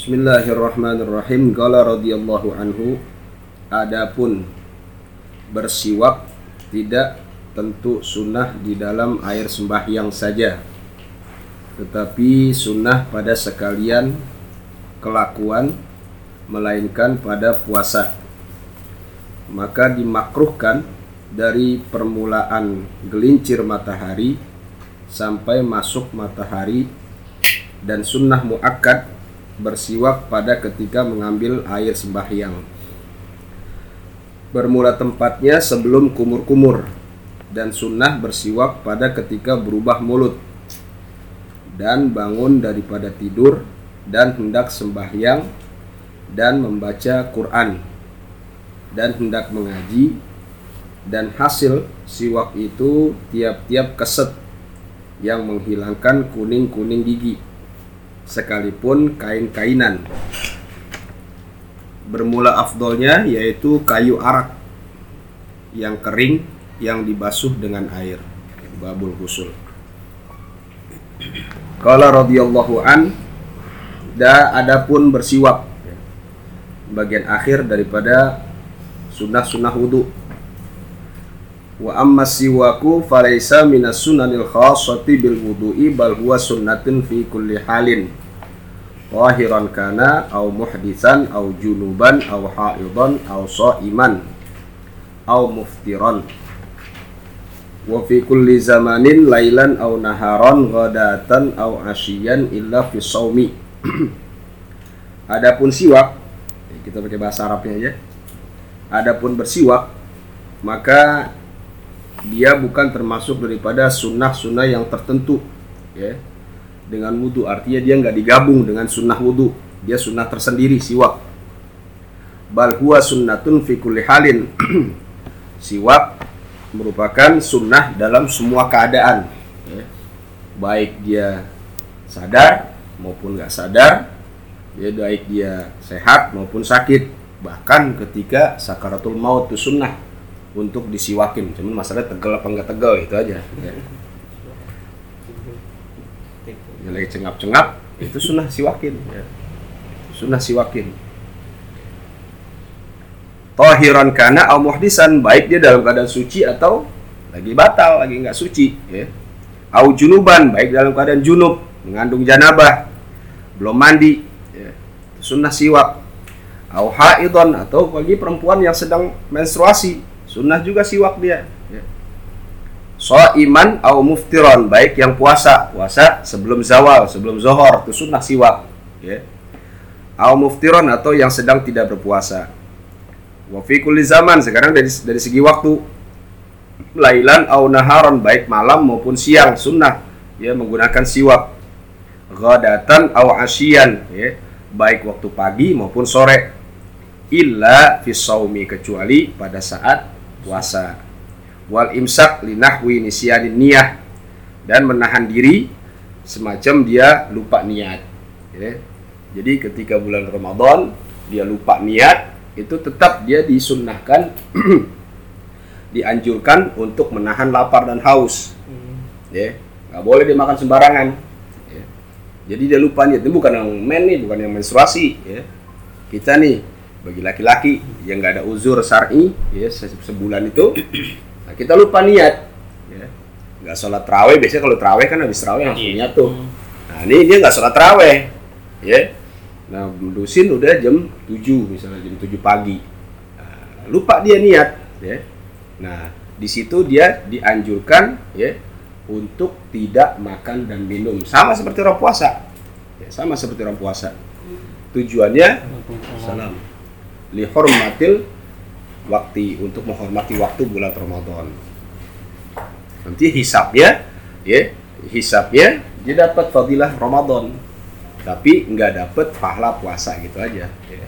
Bismillahirrahmanirrahim. Qala radhiyallahu anhu adapun bersiwak tidak tentu sunnah di dalam air sembahyang saja tetapi sunnah pada sekalian kelakuan melainkan pada puasa maka dimakruhkan dari permulaan gelincir matahari sampai masuk matahari dan sunnah muakkad bersiwak pada ketika mengambil air sembahyang. Bermula tempatnya sebelum kumur-kumur dan sunnah bersiwak pada ketika berubah mulut dan bangun daripada tidur dan hendak sembahyang dan membaca Quran dan hendak mengaji dan hasil siwak itu tiap-tiap keset yang menghilangkan kuning-kuning gigi sekalipun kain-kainan. Bermula afdolnya yaitu kayu arak yang kering yang dibasuh dengan air. Babul husul Qala radhiyallahu an da adapun bersiwak. Bagian akhir daripada sunnah-sunnah wudu. Wa amma siwaku falaysa minas sunanil khassati bil wudu'i bal huwa sunnatun fi kulli halin Wahiran kana au muhdisan au junuban au haidan au iman au muftiran. Wa fi kulli zamanin lailan au naharon ghadatan au asyian illa fi saumi. Adapun siwak kita pakai bahasa Arabnya aja. Adapun bersiwak maka dia bukan termasuk daripada sunnah-sunnah yang tertentu ya dengan wudhu artinya dia nggak digabung dengan sunnah wudhu dia sunnah tersendiri siwak. Bal huwa sunnatun fi kulli halin. Siwak merupakan sunnah dalam semua keadaan. Ya. baik dia sadar maupun nggak sadar. Ya baik dia sehat maupun sakit. Bahkan ketika sakaratul maut itu sunnah untuk disiwakin. Cuman masalahnya tegel apa nggak tegel itu aja. Ya lagi cengap-cengap itu sunnah siwakin ya. sunnah siwakin tohiran kana au muhdisan baik dia dalam keadaan suci atau lagi batal lagi nggak suci ya. Au junuban baik dalam keadaan junub mengandung janabah belum mandi ya. sunnah siwak au haidon atau bagi perempuan yang sedang menstruasi sunnah juga siwak dia ya. So iman au muftiron baik yang puasa puasa sebelum zawal sebelum zohor itu sunnah siwak ya. Au muftiron atau yang sedang tidak berpuasa. Wa fi kulli zaman sekarang dari dari segi waktu. Lailan au naharon baik malam maupun siang sunnah ya menggunakan siwak ghadatan au asyian ya baik waktu pagi maupun sore. Illa fi kecuali pada saat puasa. Wal imsak linahwi nisyanin niyah dan menahan diri semacam dia lupa niat ya. jadi ketika bulan Ramadan dia lupa niat itu tetap dia disunnahkan dianjurkan untuk menahan lapar dan haus hmm. ya nggak boleh dimakan sembarangan ya. jadi dia lupa niat itu bukan yang men nih bukan yang menstruasi ya kita nih bagi laki-laki yang nggak ada uzur syar'i ya sebulan itu Nah, kita lupa niat. Nggak sholat terawih, biasanya kalau terawih kan habis terawih langsung niat tuh. Hmm. Nah ini dia nggak sholat terawih. Ya. Nah, dusin udah jam 7 misalnya jam 7 pagi. Nah, lupa dia niat. Ya. Nah, di situ dia dianjurkan ya untuk tidak makan dan minum sama seperti orang puasa ya, sama seperti orang puasa tujuannya salam lihormatil waktu untuk menghormati waktu bulan Ramadan. Nanti hisapnya, ya, hisapnya dia dapat fadilah Ramadan, tapi nggak dapat pahala puasa gitu aja. Ya.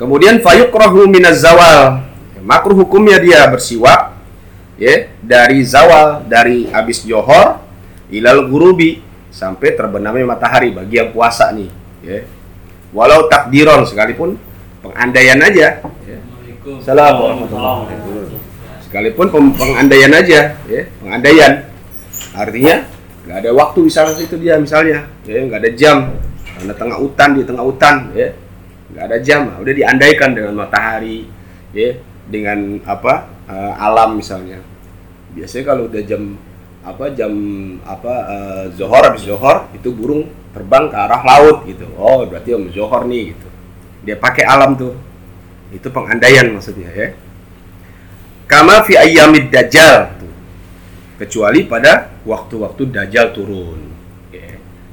Kemudian fayukrahu minaz zawal. Makruh hukumnya dia bersiwak ya dari zawal dari habis johor ilal gurubi sampai terbenamnya matahari bagi yang puasa nih ya walau takdiron sekalipun pengandaian aja ya. Sekalipun pengandaian aja ya, pengandaian. Artinya nggak ada waktu di sana situ dia misalnya ya nggak ada jam. Karena tengah hutan di tengah hutan ya nggak ada jam. Udah diandaikan dengan matahari ya dengan apa uh, alam misalnya. Biasanya kalau udah jam apa jam apa uh, zohor habis zohor itu burung terbang ke arah laut gitu. Oh berarti om zohor nih gitu. Dia pakai alam tuh. Itu pengandaian maksudnya ya kama fi ayyamid dajjal. Kecuali pada waktu-waktu dajjal turun.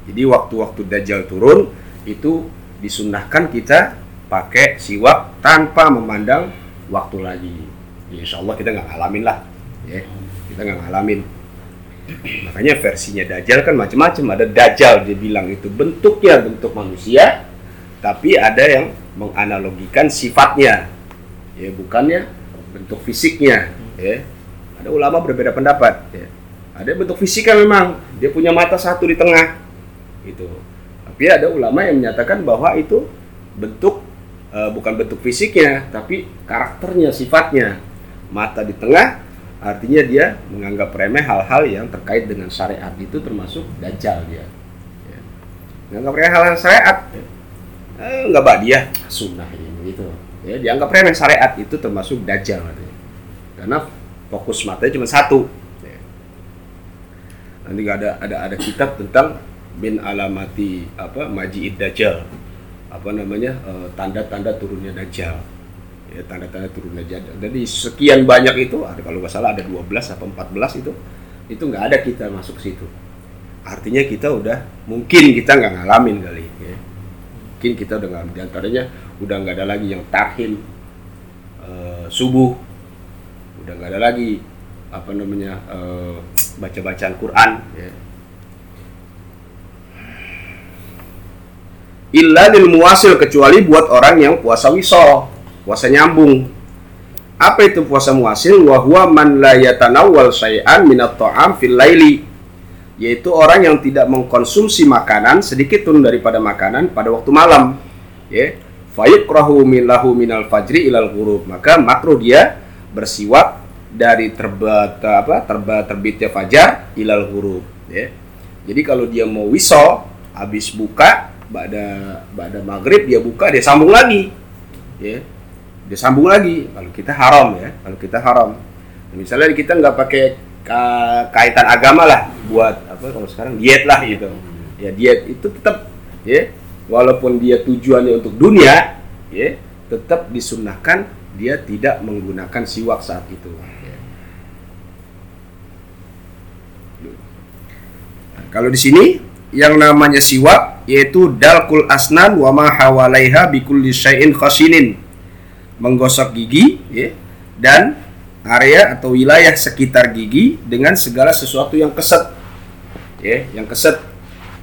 Jadi waktu-waktu dajjal turun itu disunahkan kita pakai siwak tanpa memandang waktu lagi. Ya, insya Allah kita nggak ngalamin lah. Ya kita nggak ngalamin. Makanya versinya dajjal kan macam-macam. Ada dajjal dia bilang itu bentuknya bentuk manusia tapi ada yang menganalogikan sifatnya. Ya bukannya bentuk fisiknya ya ada ulama berbeda pendapat ya ada bentuk fisiknya memang dia punya mata satu di tengah itu tapi ada ulama yang menyatakan bahwa itu bentuk uh, bukan bentuk fisiknya tapi karakternya sifatnya mata di tengah artinya dia menganggap remeh hal-hal yang terkait dengan syariat itu termasuk dajjal dia ya. menganggap remeh hal-hal syariat ya. eh, nggak dia sunnah ini gitu ya dianggap remeh syariat itu termasuk dajjal artinya karena fokus matanya cuma satu. Ya. nanti ada ada ada kitab tentang bin alamati apa majiid dajjal. Apa namanya eh, tanda-tanda turunnya dajjal. Ya tanda-tanda turunnya jadi jadi sekian banyak itu ada kalau nggak salah ada 12 atau 14 itu itu nggak ada kita masuk situ. Artinya kita udah mungkin kita nggak ngalamin kali mungkin kita ngalamin di antaranya udah nggak ada lagi yang tahim uh, subuh udah nggak ada lagi apa namanya uh, baca-bacaan Quran ya. illa lil muwasil kecuali buat orang yang puasa wisol puasa nyambung. Apa itu puasa muasil wahwa man la yatanawwal syai'an minat ta'am fil laili yaitu orang yang tidak mengkonsumsi makanan sedikit pun daripada makanan pada waktu malam. Ya. Fayukrahu min lahu minal fajri ilal ghurub. Maka makruh dia bersiwak dari terbat apa terba terbitnya fajar ilal ghurub. Ya. Jadi kalau dia mau wisol habis buka pada pada maghrib dia buka dia sambung lagi. Ya. Dia sambung lagi. Kalau kita haram ya. Kalau kita haram. Misalnya kita nggak pakai kaitan agama lah buat apa kalau sekarang diet lah gitu. Ya diet itu tetap ya walaupun dia tujuannya untuk dunia ya tetap disunahkan dia tidak menggunakan siwak saat itu. Ya. nah, kalau di sini yang namanya siwak yaitu dalkul asnan wa ma hawalaiha bikulli syai'in khasinin. Menggosok gigi ya, dan area atau wilayah sekitar gigi dengan segala sesuatu yang keset ya yang keset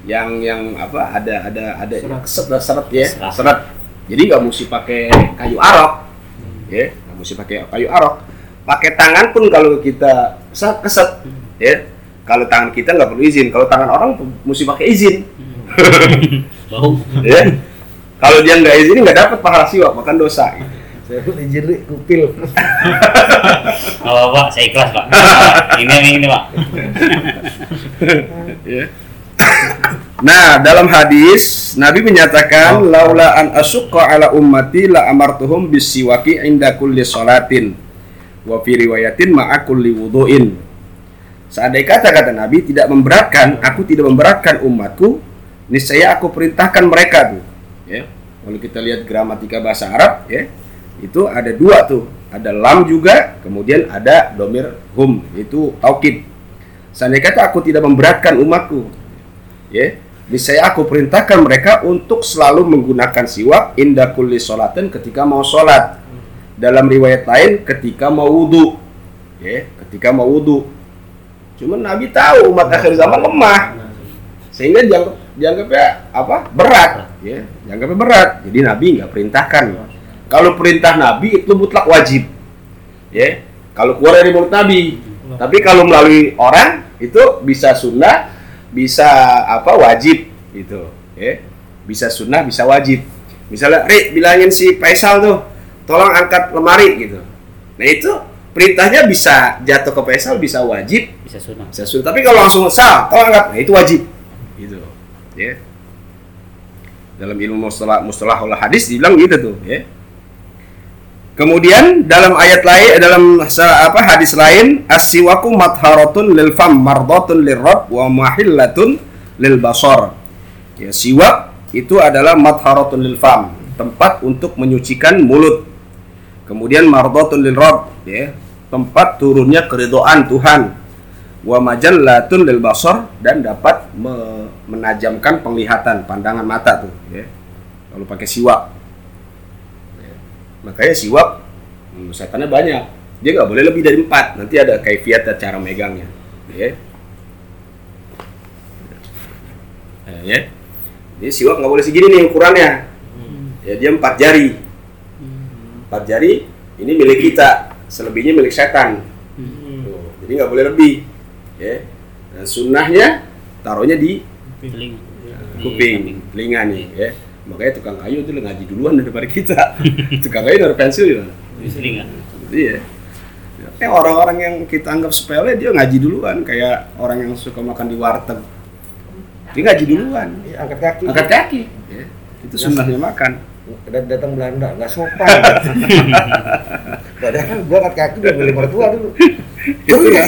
yang yang apa ada ada ada Seret. keset lah seret ya Seret. seret. Jadi nggak mesti pakai kayu arok ya nggak mesti pakai kayu arok. Pakai tangan pun kalau kita keset ya kalau tangan kita nggak perlu izin. Kalau tangan orang mesti pakai izin. Bau. Ya kalau dia nggak izin nggak dapat pahala siwak makan dosa Saya pun izin Rik, kupil. Gak apa-apa, saya ikhlas pak Ini yang ini pak Ya. Nah, dalam hadis Nabi menyatakan laula an asyqa ala ummati la amartuhum bisiwaki inda kulli salatin wa fi riwayatin ma'a kulli wudu'in. Seandainya kata kata Nabi tidak memberatkan, aku tidak memberatkan umatku, niscaya aku perintahkan mereka tuh. Ya. Kalau kita lihat gramatika bahasa Arab, ya, itu ada dua tuh, ada lam juga, kemudian ada domir hum, itu taukid. Seandainya kata aku tidak memberatkan umatku, ya, niscaya aku perintahkan mereka untuk selalu menggunakan siwak indah kulli sholatin ketika mau sholat. Dalam riwayat lain ketika mau wudhu, ya, ketika mau wudhu. Cuman Nabi tahu umat akhir zaman lemah, sehingga dianggap dianggapnya apa berat, ya, dianggapnya berat. Jadi Nabi nggak perintahkan. Kalau perintah Nabi itu mutlak wajib, ya. Kalau keluar dari mulut Nabi, tapi kalau melalui orang itu bisa sunnah, bisa apa wajib gitu, ya. Bisa sunnah, bisa wajib. Misalnya, Rik bilangin si Faisal tuh, tolong angkat lemari gitu. Nah itu perintahnya bisa jatuh ke faisal bisa wajib Bisa sunnah. bisa sunnah tapi kalau langsung sah kau anggap nah itu wajib gitu ya dalam ilmu mustalah mustalah hadis dibilang gitu tuh ya kemudian dalam ayat lain dalam apa hadis lain as-siwaku matharatun lil fam mardatun lirab wa mahillatun lil basar. Ya siwak itu adalah matharatun lil fam tempat untuk menyucikan mulut. Kemudian mardatun lil rabb ya tempat turunnya keridoan Tuhan. Wa majallatun lil basar dan dapat me- menajamkan penglihatan pandangan mata tuh ya. Kalau pakai siwak. Makanya siwak hmm, setannya banyak. Dia nggak boleh lebih dari empat. Nanti ada kaifiat dan cara megangnya. Ya ya jadi siwak nggak boleh segini nih ukurannya. Ya dia empat jari. Empat jari ini milik kita. Selebihnya milik setan. Tuh, jadi nggak boleh lebih. Ya dan sunnahnya taruhnya di kuping. Samping. telinga nih ya makanya tukang kayu itu ngaji duluan daripada kita tukang kayu dari pensil ya Di telinga. iya Eh orang-orang yang kita anggap sepele dia ngaji duluan kayak orang yang suka makan di warteg dia ngaji duluan Iya, angkat kaki. angkat kaki ya. itu sunnahnya makan Dat- datang Belanda nggak sopan. Padahal gua angkat kaki udah beli mertua dulu. Terus ya.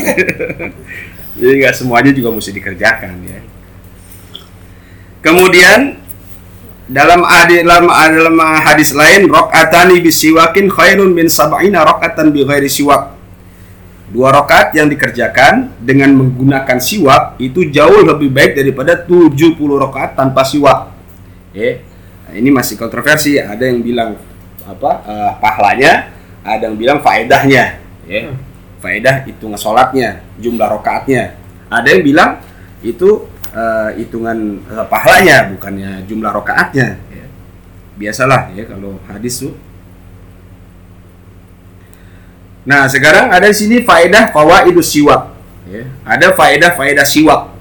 Jadi nggak semuanya juga mesti dikerjakan ya. Kemudian dalam adi- dalam dalam hadis lain rakaatani bisiwakin khairun min sab'ina rakaatan bi ghairi siwak. Dua rakaat yang dikerjakan dengan menggunakan siwak itu jauh lebih baik daripada 70 rakaat tanpa siwak. Ya. Nah, ini masih kontroversi, ada yang bilang apa eh, pahalanya, ada yang bilang faedahnya, ya. Faedah hitungan sholatnya, jumlah rokaatnya. Ada yang bilang itu eh, hitungan eh, pahalanya, bukannya jumlah rokaatnya. Ya. Biasalah ya kalau hadis tuh. Nah sekarang ada di sini faedah fawaidus siwak. Ya. Ada faedah faedah siwak.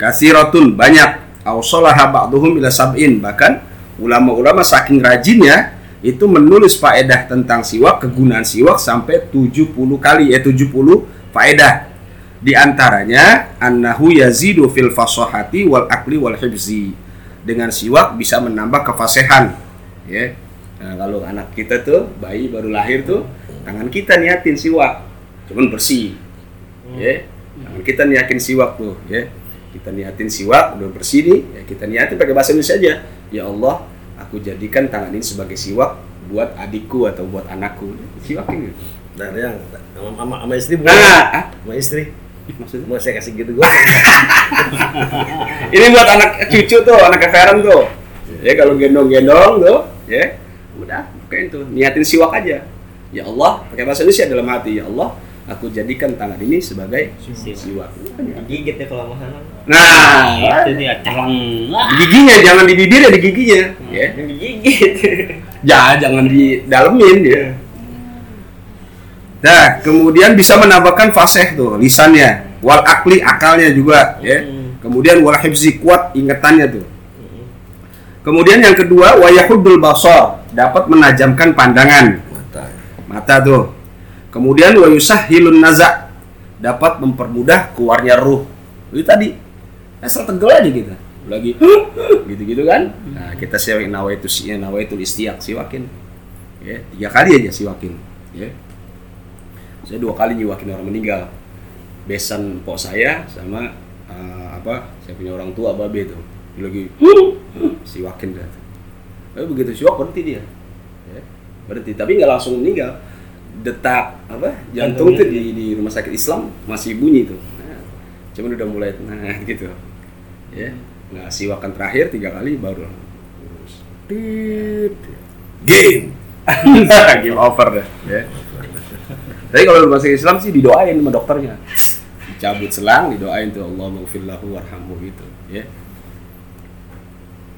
Kasiratun banyak. Ausolaha ba'duhum ila sab'in bahkan ulama-ulama saking rajinnya itu menulis faedah tentang siwak, kegunaan siwak sampai 70 kali ya 70 faedah. Di antaranya annahu yazidu fil fasahati wal akli wal hibzi. Dengan siwak bisa menambah kefasihan. Ya. Nah, kalau anak kita tuh bayi baru lahir tuh tangan kita niatin siwak, cuman bersih. Ya. Tangan kita niatin siwak tuh, ya. Kita niatin siwak udah bersih nih, ya kita niatin pakai bahasa Indonesia aja. Ya Allah, aku jadikan tangan ini sebagai siwak buat adikku atau buat anakku. Siwakin gitu. Nah, yang sama, sama, sama istri bukan? Nah, ah, Sama istri. Maksudnya Mau saya kasih gitu gua. ini buat anak cucu tuh, anak Feren tuh. Ya kalau gendong-gendong tuh, ya udah kayak itu niatin siwak aja. Ya Allah, pakai bahasa Indonesia dalam hati. Ya Allah, aku jadikan tangan ini sebagai siwak. Digigit ya kalau mahanan. Nah, Itu dia celeng. di giginya jangan di bibir ya di giginya. Ya. Yang digigit. Ya, jangan didalemin ya. Nah, kemudian bisa menambahkan fasih tuh lisannya, wal akli akalnya juga ya. Hmm. Kemudian wal hifzi kuat ingatannya tuh. Kemudian yang kedua wayahudul basar, dapat menajamkan pandangan Mata. mata tuh. Kemudian wayusahhilun nazak, dapat mempermudah keluarnya ruh. Itu tadi asal tegel aja kita. Lagi gitu-gitu kan. Nah, kita siwak nawaitu nawaitul istiak siwakin. Ya, tiga kali aja siwakin, ya. Saya dua kali nyiwakin orang meninggal. Besan pok saya sama eh, apa? Saya punya orang tua babe. Dia lagi siwakin dah. Tapi begitu siwak berhenti dia. Ya, berhenti tapi nggak langsung meninggal. Detak apa? Jantung tuh di, di rumah sakit Islam masih bunyi tuh. Nah, cuman udah mulai nah gitu. Ya. Nah, siwakan terakhir tiga kali baru. Tit. game game over deh ya tapi kalau rumah sakit Islam sih didoain sama dokternya dicabut selang didoain tuh Allah maghfirlahu warhamhu gitu ya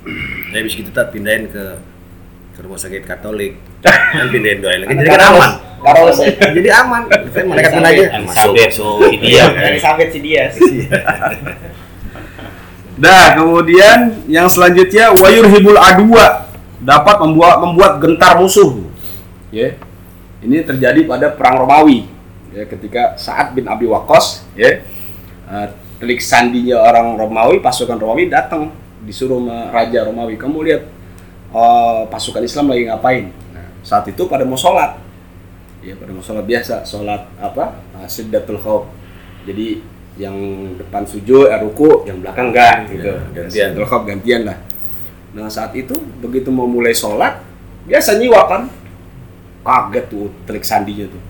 Nah, habis gitu tak pindahin ke ke rumah sakit Katolik. Kan pindahin doain lagi. Jadi kan aman. Kalau saya Jadi aman. Saya malaikat mana aja. Elizabeth, Masuk, si dia. dari sampai si dia. Nah, kemudian yang selanjutnya wayur hibul adua dapat membuat membuat gentar musuh. Ya. Ini terjadi pada perang Romawi. Ya, ketika Sa'ad bin Abi Waqqas ya eh, telik sandinya orang Romawi, pasukan Romawi datang disuruh sama raja Romawi, kamu lihat eh, pasukan Islam lagi ngapain? Nah, saat itu pada mau sholat, ya pada mau sholat biasa, sholat apa? Nah, Siddatul Khawf. Jadi yang depan sujud, eh, ruku, yang belakang enggak gitu. Ya, gantian. Khawf gantian lah. Nah saat itu begitu mau mulai sholat, biasa nyiwak kan, kaget tuh telik sandinya tuh,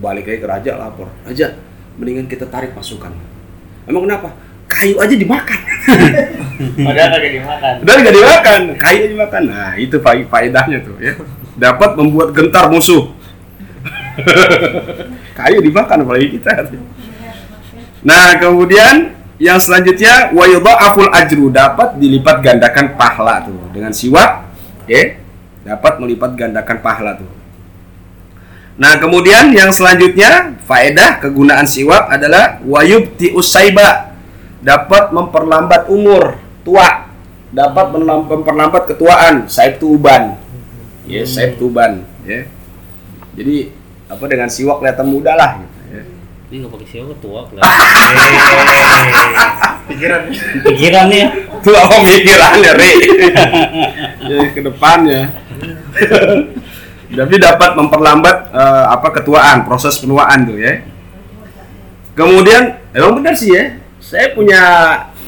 balik lagi ke raja lapor, raja, mendingan kita tarik pasukan. Emang kenapa? Kayu aja dimakan. Padahal kagak dimakan. Udah nggak dimakan, kayu aja dimakan. Nah itu fa- faedahnya tuh ya, dapat membuat gentar musuh. kayu dimakan apalagi kita. Nah kemudian yang selanjutnya wa aful ajru dapat dilipat gandakan pahala tuh dengan siwak ya dapat melipat gandakan pahala tuh. Nah kemudian yang selanjutnya faedah kegunaan siwak adalah wayubti usaiba dapat memperlambat umur tua dapat memperlambat ketuaan saib tuban ya saib tuban ya jadi apa dengan siwak kelihatan muda lah gitu, ya. Ini nggak pakai siapa tua lah. Pikiran. Pikiran nih ya. tua pemikirannya Ri jadi ke depannya tapi dapat memperlambat eh, apa ketuaan proses penuaan tuh ya. Kemudian emang benar sih ya. Saya punya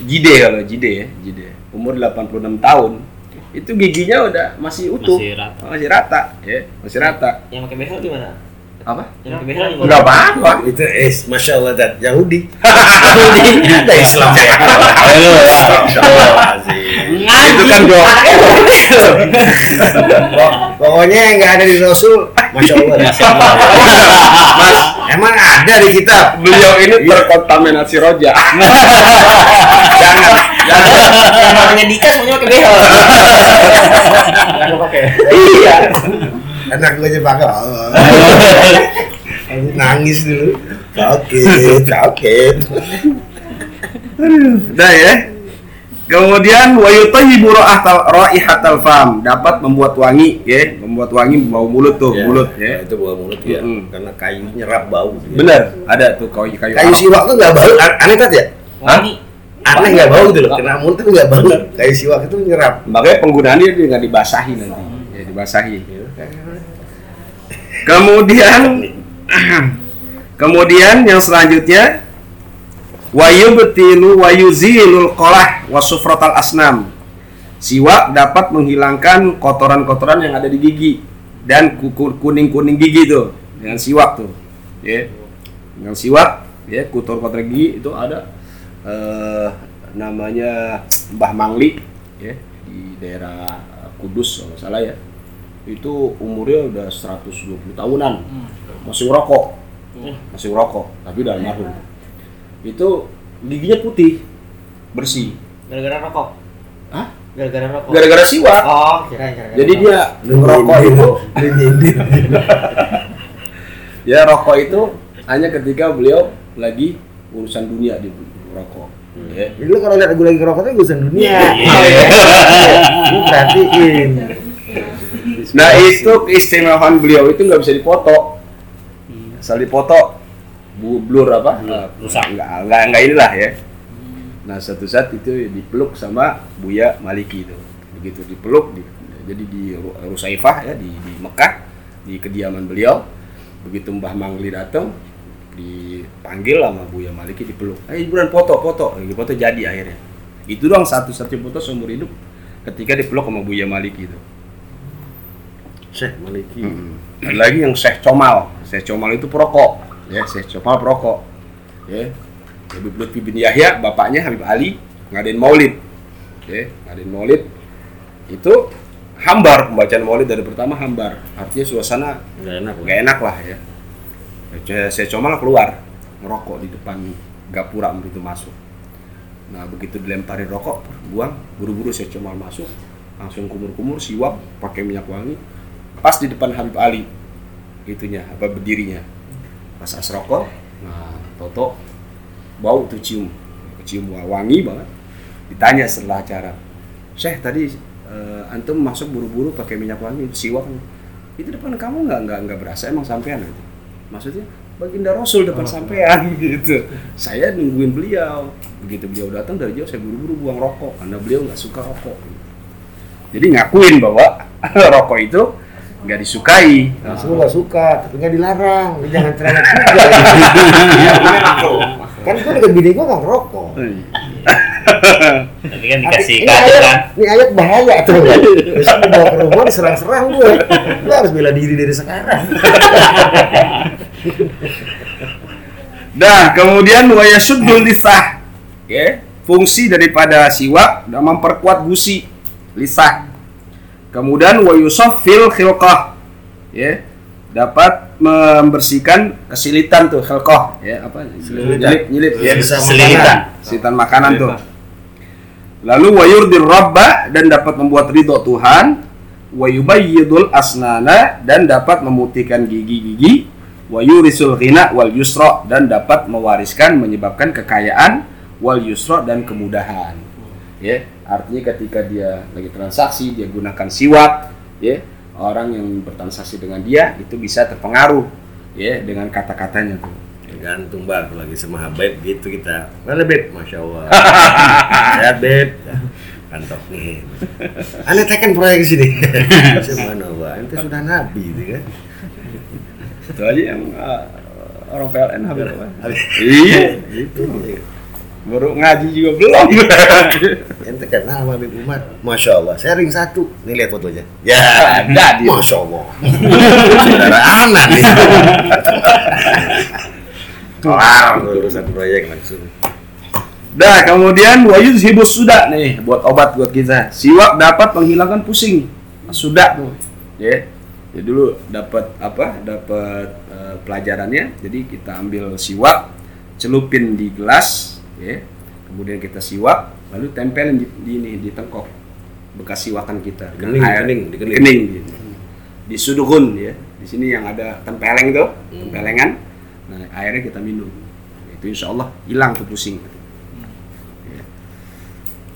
jide kalau jide ya jide umur 86 tahun. Itu giginya udah masih utuh. Masih rata. masih rata ya masih rata. Yang pakai behel gimana? Apa Yang pakai behel gimana? nggak apa-apa Itu eh masya Allah dat Yahudi. Yahudi. Kita Islam ya. Ayo, ya. Itu kan dong Pok- Pokoknya yang nggak ada di Rasul, masya Allah. Mas Emang ada di kitab. beliau ini terkontaminasi roja jangan jangan Yang namanya Dika semuanya pakai behel. Iya Anak gue aja pakai. Aku nangis dulu. Sakit, sakit. Udah ya. Kemudian wa yutayyibu raihatal fam dapat membuat wangi ya, membuat wangi bau mulut tuh, Ya, mulut ya. Itu bawa mulut ya. Mm-mm. Karena kayu nyerap bau. Bener, ada tuh kayu kayu. Kayu siwak tuh nggak bau. An- Aneh tat ya? Wangi. Aneh nggak bau gitu loh. Kena mulut tuh nggak bau. Kayu siwak itu nyerap. Makanya penggunaannya dengan dibasahi nanti. Ya, dibasahi. Kemudian kemudian yang selanjutnya wa yubtilu wa yuzilul qalah wa sufratal asnam. Siwak dapat menghilangkan kotoran-kotoran yang ada di gigi dan kuning-kuning gigi tuh dengan siwak tuh. Ya. Dengan siwak ya kotor-kotor gigi itu ada eh, namanya Mbah Mangli ya di daerah Kudus kalau salah ya. Itu umurnya udah 120 tahunan. Masih ngerokok. Masih ngerokok, tapi udah almarhum. Itu giginya putih, bersih. Gara-gara rokok. Hah? Gara-gara rokok. Gara-gara siwak. Oh, kira kira. Jadi dia ngerokok itu ya rokok itu hanya ketika beliau lagi urusan dunia di rokok. Ya. Jadi lu kalau lihat gue lagi ngerokok tuh urusan dunia. Iya. Lu perhatiin. Nah itu keistimewaan beliau itu nggak bisa dipoto. Asal dipoto, bu blur apa? Eh, rusak. Nggak, nggak, nggak inilah ya. Nah satu saat itu dipeluk sama Buya Maliki itu. Begitu dipeluk, di, jadi di Ru- Rusaifah ya di, di Mekah di kediaman beliau. Begitu Mbah Mangli datang, dipanggil sama Buya Maliki dipeluk. Ayo buruan foto, foto. Lagi foto jadi akhirnya. Itu doang satu-satunya foto seumur hidup ketika dipeluk sama Buya Maliki itu. Syekh Maliki. Mm-mm. Ada lagi yang Syekh Comal. Syekh Comal itu perokok. Ya, Syekh Comal perokok. Ya. Habib Lutfi bin Yahya, bapaknya Habib Ali ngadain maulid. Ya, ngadain maulid. Itu hambar pembacaan maulid dari pertama hambar. Artinya suasana Nggak enak. gak enak lah ya. Ya, Syekh Comal keluar ngerokok di depan gapura begitu masuk. Nah begitu dilemparin rokok, buang, buru-buru Syekh Comal masuk, langsung kumur-kumur, siwak, pakai minyak wangi, pas di depan Habib Ali, itunya apa berdirinya, pas as rokok, nah Toto. Bau tuh cium, cium wangi banget, ditanya setelah acara, Syekh tadi eh, antum masuk buru-buru pakai minyak wangi, siwak, itu depan kamu nggak nggak nggak berasa emang sampean gitu maksudnya baginda Rasul depan sampean gitu. Saya nungguin beliau. Begitu beliau datang dari jauh saya buru-buru buang rokok karena beliau nggak suka rokok. Jadi ngakuin bahwa rokok itu nggak disukai Rasul nggak suka, tapi nggak dilarang. Lu jangan cerewet juga. kan gue dengan bini gue nggak ngerokok. Tapi kan dikasih ini kado ayat, kan. ini ayat bahaya tuh. Besok dibawa ke rumah diserang-serang gue. Gue harus bela diri dari sekarang. Nah, kemudian wayasuddul lisah. Ya, fungsi daripada siwak dan memperkuat gusi lisah. Kemudian wayusaffil khilqah. Ya, dapat membersihkan kesilitan tuh khilqah. Ya apa? Nyelip nyelip. Ya Bisa Selilitan. kesilitan makanan tuh. Lalu wayurdir rabba dan dapat membuat ridho Tuhan. Wayubayyidul asnana dan dapat memutihkan gigi-gigi. Wayurisul ghina wal yusra dan dapat mewariskan menyebabkan kekayaan. Wal yusra dan kemudahan ya artinya ketika dia lagi transaksi dia gunakan siwak ya orang yang bertransaksi dengan dia itu bisa terpengaruh ya dengan kata-katanya tuh Gantung bar lagi sama Habib gitu kita. Mana Beb? Masya Allah. Sehat Beb. Kantok nih. Anda tekan proyek sini. Subhanallah. Ente sudah nabi gitu kan. itu aja yang uh, orang PLN? Habis. iya itu baru ngaji juga belum Ente kenal sama Habib Umar. Masya Allah. Saya ring satu. Nih lihat fotonya. Ya. ada dia Masya Allah. Saudara anak nih. Kelar urusan proyek langsung. Nah, kemudian wayud hibus sudah nih buat obat buat kita. Siwak dapat menghilangkan pusing. Sudah tuh. Ya. Jadi dulu dapat apa? Dapat eh, pelajarannya. Jadi kita ambil siwak, celupin di gelas, ya. Kemudian kita siwak, lalu tempelin di, di ini di tengkok bekas siwakan kita. Kening, dengan air. kening, di kening. kening. gitu. Di suduhun ya. Di sini yang ada tempeleng tuh, Hmm. tempelengan. Nah, airnya kita minum. Itu insya Allah hilang tuh pusing. Ya.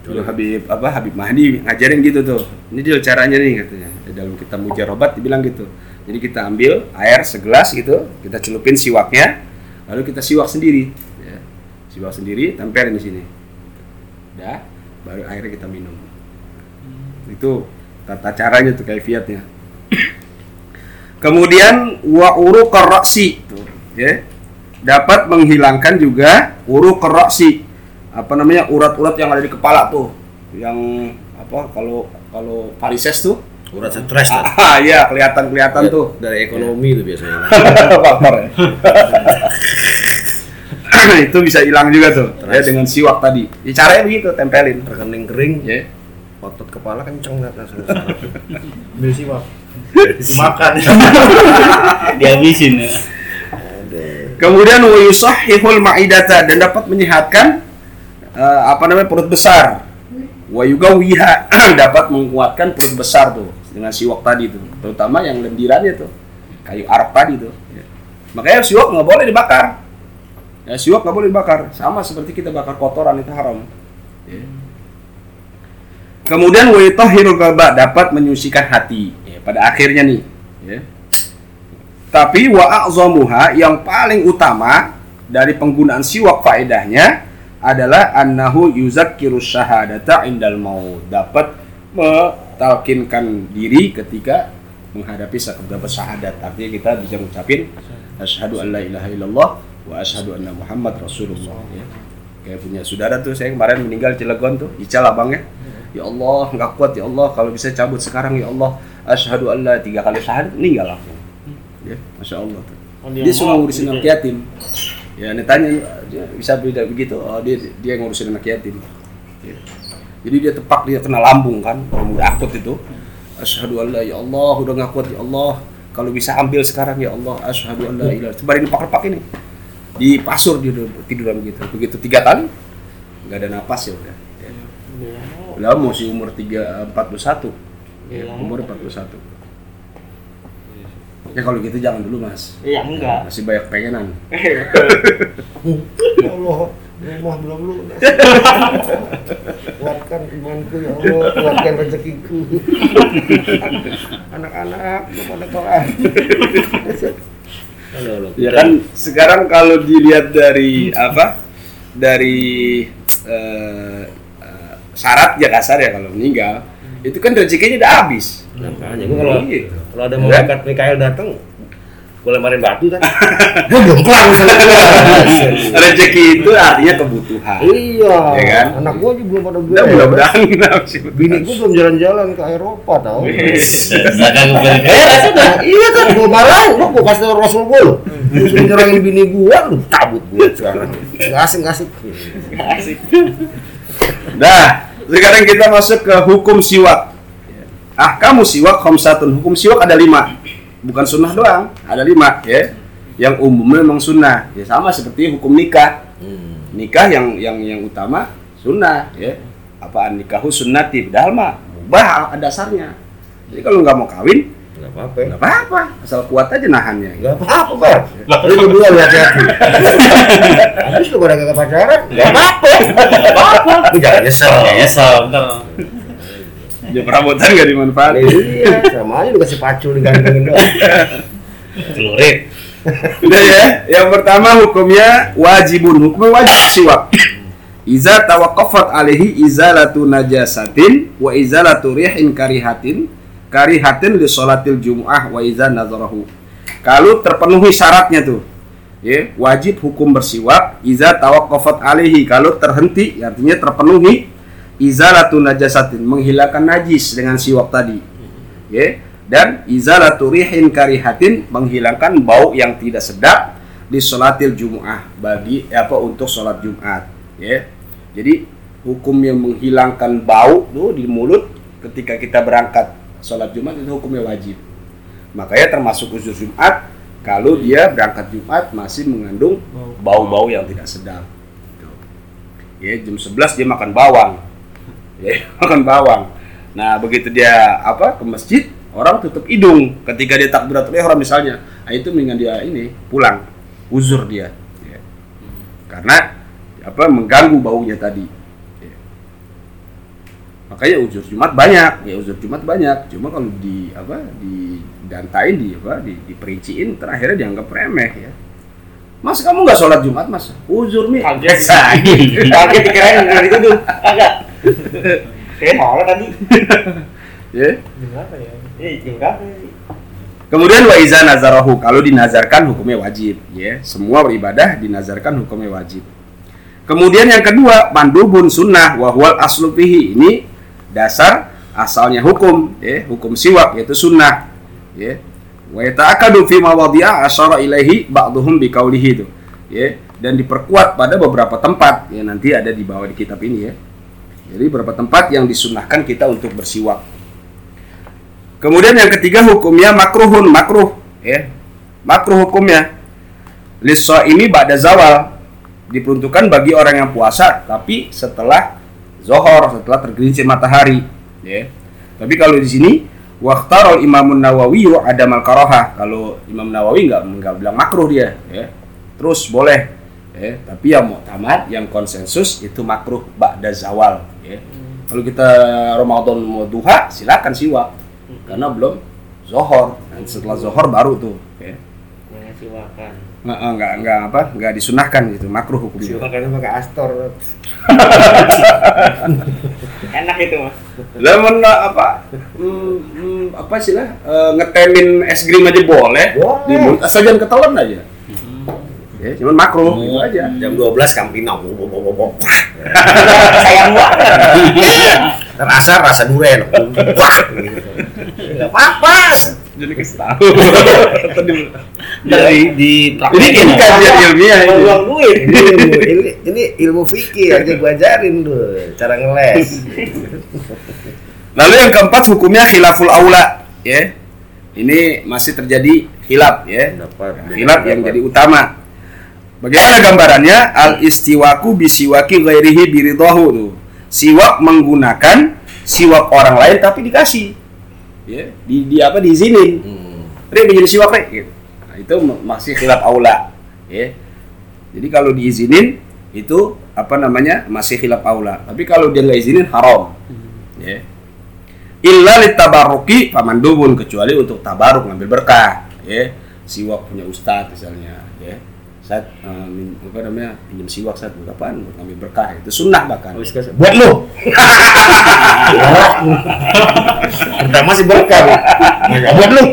Dulu Habib apa Habib Mahdi ngajarin gitu tuh. Ini dia caranya nih katanya. Di dalam kita mujarobat dibilang gitu. Jadi kita ambil air segelas gitu, kita celupin siwaknya, lalu kita siwak sendiri. Ya. Siwak sendiri, tempelin di sini. Dah, baru airnya kita minum. Itu tata caranya tuh kaifiatnya. Kemudian wa uru koroksi tuh, ya. Dapat menghilangkan juga uru koroksi. Apa namanya? urat-urat yang ada di kepala tuh. Yang apa kalau kalau varises tuh Urat stres tuh. ah iya kelihatan-kelihatan tuh Dari ekonomi tuh biasanya. faktor ya. itu bisa hilang juga tuh ya Terus. dengan siwak tadi. Ya, caranya begitu, tempelin. Rekening kering. Ya. Otot kepala kenceng nggak langsung. Beli sih pak. Dimakan. Dihabisin ya. Kemudian wa yusahhihul ma'idata dan dapat menyehatkan eh, apa namanya perut besar. Wa yugawiha dapat menguatkan perut besar tuh dengan siwak tadi tuh, terutama yang lendirannya tuh. Kayu arab tadi tuh. Ya. Makanya siwak nggak boleh dibakar. Ya, siwak nggak boleh dibakar, sama seperti kita bakar kotoran itu haram. Ya. Kemudian wa yutahhirul qalba dapat menyucikan hati. Ya, pada akhirnya nih, ya. Tapi wa a'zamuha yang paling utama dari penggunaan siwak faedahnya adalah annahu yuzakkiru syahadata indal maut. Dapat metalkinkan diri ketika menghadapi sakit syahadat. Artinya kita bisa mengucapin asyhadu an la ilaha illallah wa asyhadu anna Muhammad Rasulullah ya. Kayak punya saudara tuh saya kemarin meninggal Cilegon tuh, Ical abangnya. Ya Allah, nggak kuat ya Allah kalau bisa cabut sekarang ya Allah. Asyhadu an la tiga kali syahadat meninggal langsung. Ya, Masya Allah tuh. Oh, dia, mau ngurusin gitu anak yatim. Ya, ini tanya bisa beda begitu. Oh, dia dia ngurusin anak yatim. Ya. Jadi dia tepak dia kena lambung kan, orang udah akut itu. Asyhadu an la ya Allah, udah nggak kuat ya Allah. Kalau bisa ambil sekarang ya Allah, asyhadu an la ilaha. Sebarin pak ini. Di pasur udah tiduran gitu. Begitu tiga kali nggak ada napas ya udah. Ya. Udah masih umur tiga empat puluh satu. Ya, Iya. umur empat puluh satu. Ya kalau gitu jangan dulu mas. Iya enggak. Masih banyak pengenan. Ya Allah. Rumah belum lunas. kuatkan imanku ya Allah, kuatkan rezekiku. Anak-anak kepada kelas. Ya kan sekarang kalau dilihat dari apa? Dari eh, syarat ya kasar ya kalau meninggal itu kan rezekinya udah habis. Makanya gua kalau Gitu. kalau ada mau angkat Mikael datang, gua lemparin batu kan. Gue belum kelar misalnya Rezeki itu artinya kebutuhan. Iya, Ya kan? anak gua juga belum pada gue. Udah mudah-mudahan. Bini gua belum jalan-jalan ke Eropa tau. Sedang gue Nah, iya kan gua marahin, gua gua kasih tau Rasul gua lu. Lu suruh nyerangin bini gua, lu cabut gua sekarang. Nggak asik, nggak asik. Nah, sekarang kita masuk ke hukum siwak. Ah, kamu siwak. Hukum siwak ada lima. Bukan sunnah doang, ada lima ya. Yang umumnya memang sunnah. Ya sama seperti hukum nikah. Nikah yang yang yang utama sunnah ya. Apaan nikahu sunnati padahal mah mubah dasarnya. Jadi kalau nggak mau kawin, Enggak apa-apa. nggak apa-apa, asal kuat aja nahannya. Enggak apa-apa, Bar. Lu berdua hati-hati. Habis lu pada kagak pacaran, enggak apa-apa. Lu jangan nyesel. nyesel bentar. Ya perabotan nggak dimanfaatin. Iya, sama aja lu kasih pacul digantungin doang. Celurit. Udah ya, yang pertama hukumnya wajibun, hukumnya wajib siwak. Iza tawaqqafat alaihi izalatu najasatin wa izalatu rihin karihatin karihatin li sholatil jumu'ah wa iza nazarahu. Kalau terpenuhi syaratnya tuh, ya, wajib hukum bersiwak iza tawaqqafat alaihi kalau terhenti artinya terpenuhi izalatu najasatin menghilangkan najis dengan siwak tadi. Ya, dan izalatu rihin karihatin menghilangkan bau yang tidak sedap di sholatil jumu'ah bagi eh, apa untuk sholat Jumat. Ya jadi hukum yang menghilangkan bau tuh di mulut ketika kita berangkat sholat Jumat itu hukumnya wajib. Makanya termasuk uzur Jumat kalau dia berangkat Jumat masih mengandung bau-bau yang tidak sedap. Ya jam 11 dia makan bawang ya makan bawang nah begitu dia apa ke masjid orang tutup hidung ketika dia takbiratul ihram misalnya nah, itu mendingan dia ini pulang uzur dia ya. karena apa mengganggu baunya tadi Ya. makanya uzur jumat banyak ya uzur jumat banyak cuma kalau di apa di dantain di apa di diperinciin terakhirnya dianggap remeh ya Mas kamu nggak sholat Jumat mas? Uzur mi. Kaget. Kaget dikirain dari itu tuh. Agak. Kayak mau tadi. Ya. Berapa ya? Eh, berapa? Kemudian wa iza nazarahu kalau dinazarkan hukumnya wajib ya. Semua beribadah dinazarkan hukumnya wajib. Kemudian yang kedua mandubun sunnah wa huwal aslu fihi ini dasar asalnya hukum ya, hukum siwak yaitu sunnah ya. Wa yata'akadu fi mawadhi'a asyara ilaihi ba'dhum biqaulihi itu ya dan diperkuat pada beberapa tempat ya nanti ada di bawah di kitab ini ya. Jadi beberapa tempat yang disunahkan kita untuk bersiwak. Kemudian yang ketiga hukumnya makruhun makruh ya. Makruh hukumnya liso ini ba'da zawal diperuntukkan bagi orang yang puasa tapi setelah zohor setelah tergelincir matahari ya. Tapi kalau di sini Waktarol Imamun Nawawi ada malkaroha kalau Imam Nawawi nggak nggak bilang makruh dia ya terus boleh ya tapi yang mau tamat yang konsensus itu makruh ba'da zawal ya. Kalau kita Ramadan mau duha silakan siwak. Karena belum zohor. Dan setelah zohor baru tuh ya. Siwakan. nggak nggak nggak apa nggak disunahkan gitu makruh hukumnya. Silakan pakai Astor. Enak itu mas. lah mana apa hmm, hmm, apa sih lah eh, ngetemin es krim aja boleh. Boleh. di mulut asal jangan ketelan aja ya cuman makruh gitu aja Jam 12 Campino. Sayang banget. Terasa rasa duren. Wah. Enggak apa-apa. jadi kasih tahu Dari di ini ini kajian ilmiah ini Buang duit. Ini ilmu, ini, ilmu fikih aja gua ajarin tuh cara ngeles. lalu yang keempat hukumnya khilaful aula ya ini masih terjadi khilaf ya khilaf yang jadi utama bagaimana gambarannya al istiwaku bisiwaki ghairihi biridahu tuh siwak menggunakan siwak orang lain tapi dikasih ya di, di apa diizinin Hmm. Rek menjadi siwak rek gitu. Nah, itu ma- masih khilaf aula ya. Jadi kalau diizinin itu apa namanya masih khilaf aula. Tapi kalau dia nggak izinin haram. Ya. Illa litabaruki pamandubun kecuali untuk tabaruk ngambil berkah. Ya. Siwak punya ustadz misalnya. Ya. Saat eh, min- apa namanya pinjam siwak saat buat apaan? Buat ngambil berkah itu sunnah bahkan. Buat lu. Pertama sih berkah. Nah, buat lu.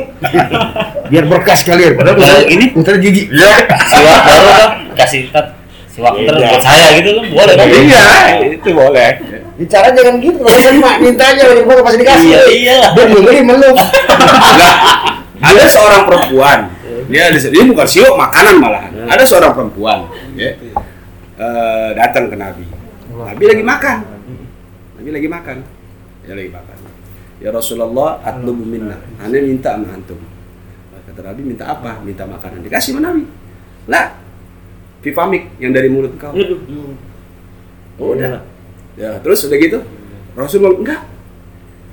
Biar berkah sekalian. Padahal bisa- ini? putar gigi. Iya. siwak baru kan kasih tat siwak Iya. terus buat saya gitu kan boleh kan Iya, itu boleh. Bicara jangan gitu. Kalau sama minta aja dari gua pasti dikasih. Iya, iya. Dia juga dia meluk. Ada seorang perempuan. Dia ada dia bukan siwak makanan malahan. Ada seorang perempuan, ya. eh, datang ke Nabi. Nabi lagi makan. Nabi lagi makan. Dia lagi makan. Ya Rasulullah, atlubu minna. Ane minta sama antum. Kata Nabi minta apa? Minta makanan. Dikasih sama Nabi. Lah, Vivamik yang dari mulut kau. Oh, udah. Ya, terus udah gitu. Rasul bilang, enggak.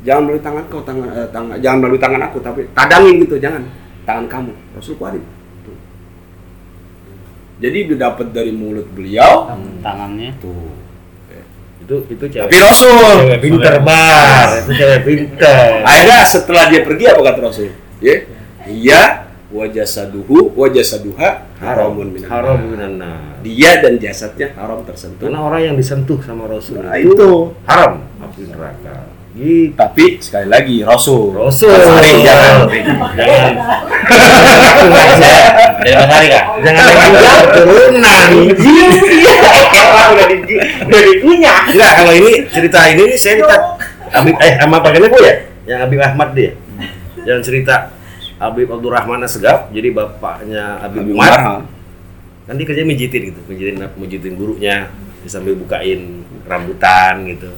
Jangan melalui tangan kau, tangan, eh, tangan jangan melalui tangan aku, tapi tadangin gitu, jangan. Tangan kamu. Rasul keluarin. Jadi dia dapat dari mulut beliau. tangannya Tuh. Itu itu cewek. Tapi Rasul. Cewek pinter bar. Itu cewek pinter. Akhirnya setelah dia pergi apa kata Rasul? Ya, iya wajah saduhu, wajah saduha haramun minan Haram nar. minan nar. Dia dan jasadnya haram tersentuh. Karena orang yang disentuh sama Rasul Nah, itu. haram api neraka. Tapi sekali lagi Rasul. Rasul. Sering jangan. Jangan dari Mas Hari kak jangan lagi turunan. Udah di udah dikunyah. Enggak, kalau ini cerita ini nih saya minta Habib eh sama panggilnya gue ya? Yang Habib Ahmad dia. Yang cerita Habib Abdurrahman Asegaf, jadi bapaknya Habib Umar. Kan dia kerja mijitin gitu, mijitin mijitin gurunya, sambil bukain rambutan gitu.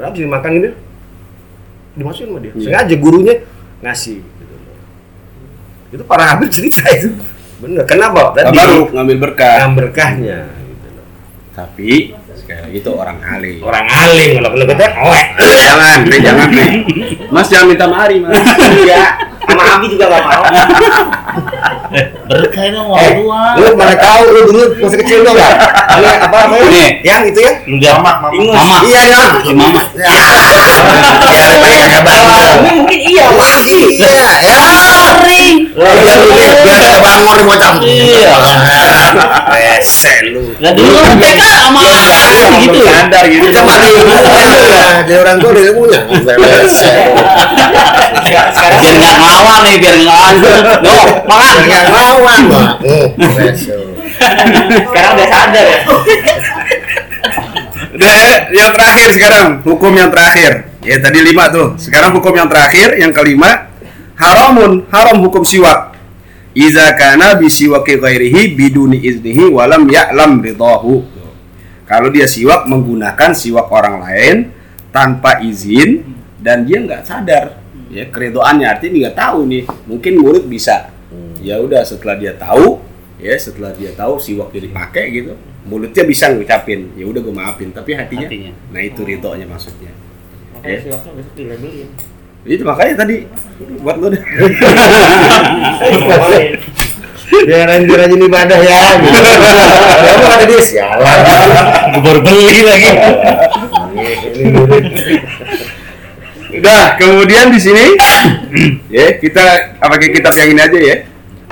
Karena habis makan gitu, dimasukin sama dia. Iya. Sengaja gurunya ngasih. Gitu. Itu para Habib cerita itu. Bener, kenapa? Tadi Baru ngambil berkah. yang berkahnya. Gitu loh. Tapi sekali lagi itu orang alim. Orang alim kalau kalau kita oek. jangan, Ri, jangan, Ri. Mas jangan minta mari, Mas. Iya. Sama Abi juga gak mau. berkah itu mau Eh, tua lu mana tahu lu dulu masa kecil enggak? Ada apa apa? Nih. Yang itu ya? lu lihat Mama, mama. Iya, ya. si mama Ya. Ya, tapi kagak bangun. Ini mungkin iya. Wah, iya. Ya. Sering Lah, ya lu lihat biar ada bangun di bocah. Iya. Rese lu. Nah dulu kan TK sama gitu. Gitu. Orang tua punya. Rese. Sekarang Biar nggak ngawal nih, biar nggak ngawal. No, makan. Yang lawan, Mak. Rese. sekarang udah sadar ya. Udah, ya, yang terakhir sekarang hukum yang terakhir. Ya tadi lima tuh. Sekarang hukum yang terakhir, yang kelima haramun, haram hukum siwak. Iza kana bisiwaki ghairihi biduni iznihi walam ya'lam ridahu. Kalau dia siwak menggunakan siwak orang lain tanpa izin dan dia nggak sadar ya keredoannya artinya nggak tahu nih mungkin murid bisa ya udah setelah dia tahu ya setelah dia tahu siwak dia dipakai gitu mulutnya bisa ngucapin ya udah gue maafin tapi hatinya, Hatinya. nah itu ridhonya maksudnya Makanya si waktu besok dilabelin. Itu makanya tadi buat lo deh Dia rajin-rajin ibadah ya. Gitu. Kamu kata dia sialan. Gue baru beli lagi. Udah, kemudian di sini ya kita apa kayak kitab yang ini aja ya.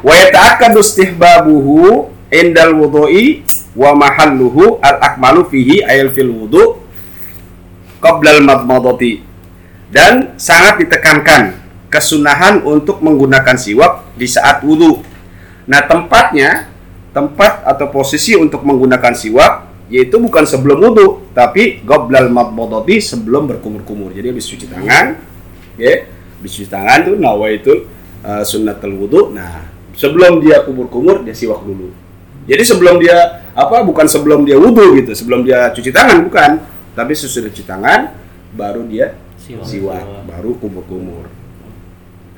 Wa yata'akkadu istihbabuhu indal wudu'i wa mahalluhu al akmalu fihi ayal fil wudu qabla al madmadati. Dan sangat ditekankan kesunahan untuk menggunakan siwak di saat wudhu. Nah, tempatnya tempat atau posisi untuk menggunakan siwak yaitu bukan sebelum wudhu tapi goblal madmadati sebelum berkumur-kumur. Jadi habis cuci tangan ya habis cuci tangan tuh nawa itu uh, sunnatul wudhu nah sebelum dia kumur-kumur dia siwak dulu. Jadi sebelum dia apa bukan sebelum dia wudhu gitu sebelum dia cuci tangan bukan. Tapi sesudah cuci tangan baru dia Siwak. siwak, baru kumur-kumur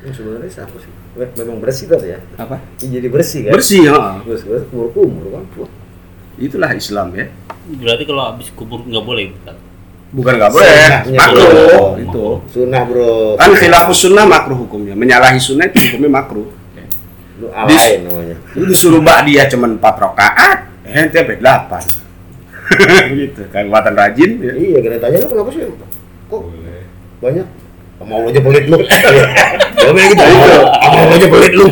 Ini sebenarnya siapa sih? Memang bersih kan ya? apa Ini jadi bersih kan? bersih ya Terus terus kumur kumur kan? itulah Islam ya Berarti kalau habis kubur nggak boleh. bukan? bukan nggak boleh makruh bro. itu Sunnah bro. kan khilafus sunnah makruh hukumnya menyalahi sunnah itu hukumnya makruh Lu alay namanya. lu disuruh bak dia cuma 4 rakaat eh ente sampai 8 Begitu kan, kelihatan rajin. Ya. Iya, kita tanya lu kenapa sih? Kok banyak? Mau aja pelit lu. Jawabnya gitu. Mau aja pelit lu.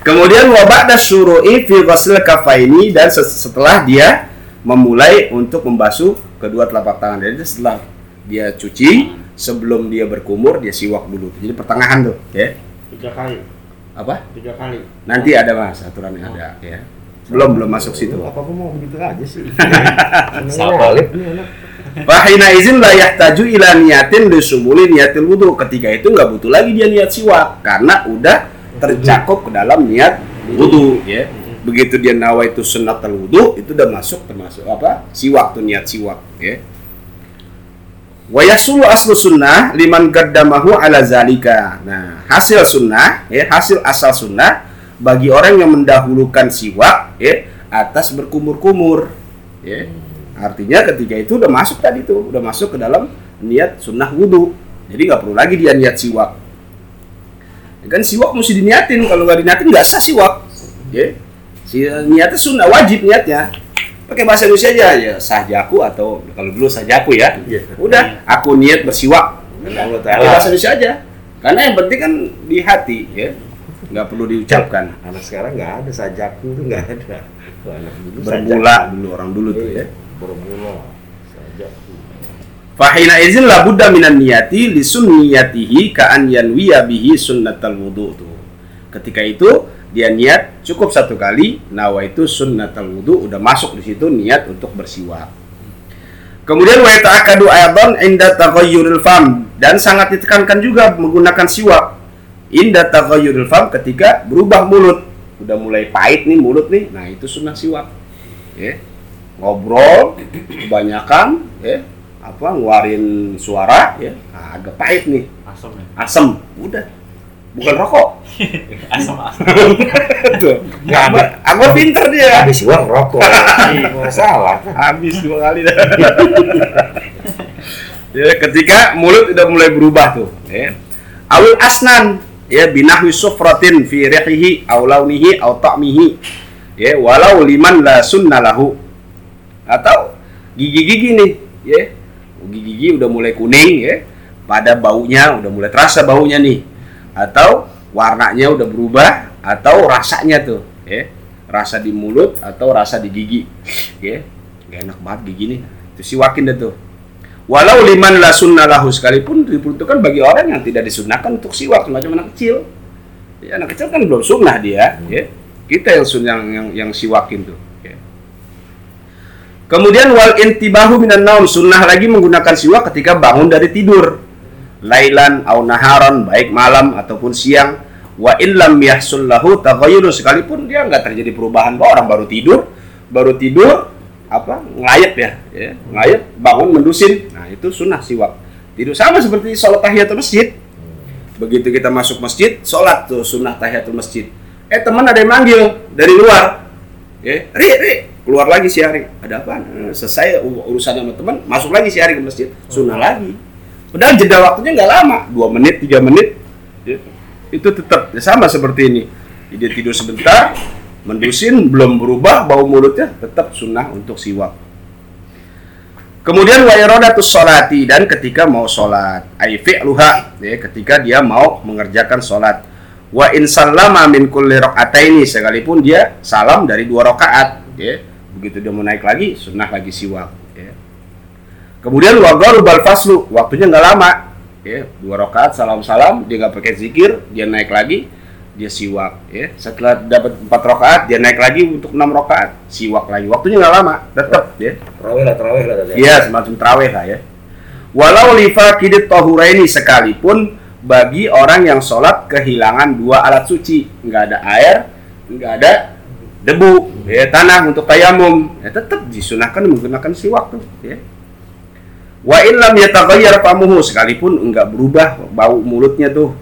Kemudian wabak syuru'i fi ghusl kafaini dan setelah dia memulai untuk membasuh kedua telapak tangan. Jadi setelah dia cuci, sebelum dia berkumur dia siwak dulu. Jadi pertengahan tuh, ya. Tiga kali, Apa? tiga kali. Nanti ada Mas, aturannya ada, ya. Belum belum masuk situ. Apa mau begitu aja sih? Siapa? Fahina izin la yahtaju ila niyatin lisumuli niyatil wudu. Ketika itu nggak butuh lagi dia niat siwak karena udah tercakup ke dalam niat wudu ya. Begitu dia nawa itu sunnatul wudu itu udah masuk termasuk apa? Siwak tuh niat siwak ya. Wa yasulu aslu sunnah liman qaddamahu ala zalika. Nah, hasil sunnah ya, hasil asal sunnah bagi orang yang mendahulukan siwak ya atas berkumur-kumur ya. Artinya ketika itu udah masuk tadi tuh, udah masuk ke dalam niat sunnah wudhu. Jadi nggak perlu lagi dia niat siwak. Ya kan siwak mesti diniatin, kalau nggak diniatin nggak sah siwak. Ya. Si niatnya sunnah wajib niatnya. Pakai bahasa Indonesia aja ya sahjaku atau kalau dulu sahjaku ya. Iya. Udah, aku niat bersiwak. Allah Pakai bahasa Indonesia aja. Karena yang penting kan di hati ya. Nggak perlu diucapkan. Anak sekarang nggak ada sajaku tuh nggak ada. Anak dulu Bermula dulu orang dulu tuh ya. Bermula sajaku. Fahina izin la budda minan niyati li sunniyatihi ka an yanwiya bihi sunnatal wudu tuh. Ketika itu dia niat cukup satu kali nawa itu sunnatal wudu udah masuk di situ niat untuk bersiwak. Kemudian wa yata'akkadu aidan inda taghayyuril fam dan sangat ditekankan juga menggunakan siwak inda taghayyuril fam ketika berubah mulut. Udah mulai pahit nih mulut nih. Nah, itu sunnah siwak. Ya. Ngobrol kebanyakan ya apa ngeluarin suara ya. Nah, agak pahit nih. Asam ya. asem. Udah. Bukan rokok. Asam asam. tuh. Nggak aku pinter dia. Habis uang rokok. Masalah. habis dua kali dah. Ya ketika mulut udah mulai berubah tuh ya. Awil asnan ya binahwi sufratin fi rihihi aw launihi aw ta'mihi. Ya walau liman la sunna lahu atau gigi-gigi nih ya. Gigi-gigi udah mulai kuning ya. Pada baunya udah mulai terasa baunya nih. Atau warnanya udah berubah atau rasanya tuh ya. Rasa di mulut atau rasa di gigi ya. Gak enak banget gigi nih. Itu siwakin deh tuh. Walau liman la sunnah lahu sekalipun diperuntukkan bagi orang yang tidak disunahkan untuk siwak semacam anak kecil. Ya, anak kecil kan belum sunnah dia ya. Kita yang sunnah yang, yang, siwakin tuh. Kemudian wal intibahu minan naum sunnah lagi menggunakan siwak ketika bangun dari tidur. Lailan au naharon baik malam ataupun siang. Wa in lam yahsul lahu sekalipun dia nggak terjadi perubahan bahwa orang baru tidur baru tidur apa ngayep ya ya ngayep bangun mendusin. Nah itu sunnah siwak tidur sama seperti sholat tahiyatul masjid. Begitu kita masuk masjid sholat tuh sunnah tahiyatul masjid. Eh teman ada yang manggil dari luar. Ya ri ri keluar lagi si Ari. Ada apa selesai u- urusan sama teman masuk lagi si Ari ke masjid. Sunnah lagi. Padahal jeda waktunya nggak lama. Dua menit tiga menit. Ya. itu tetap ya sama seperti ini. Dia tidur sebentar mendusin belum berubah bau mulutnya tetap sunnah untuk siwak. Kemudian wa iradatus sholati dan ketika mau sholat. Ay fi'luha ya ketika dia mau mengerjakan sholat. Wa in sallama min kulli raka'ataini sekalipun dia salam dari dua rakaat ya begitu dia mau naik lagi sunnah lagi siwak ya. Kemudian wa gharubal faslu waktunya nggak lama ya. Dua rakaat salam salam dia nggak pakai zikir dia naik lagi dia siwak ya. Setelah dapat empat rakaat dia naik lagi untuk enam rakaat siwak lagi. Waktunya nggak lama tetap ya. Terawih lah, terawih lah. Iya, semacam terawih lah ya. Walau lifaqidit tahuraini sekalipun bagi orang yang sholat kehilangan dua alat suci, nggak ada air, nggak ada debu, ya tanah untuk tayamum, ya tetap disunahkan menggunakan siwak tuh, ya. Wa in lam yataghayyar famuhu sekalipun enggak berubah bau mulutnya tuh.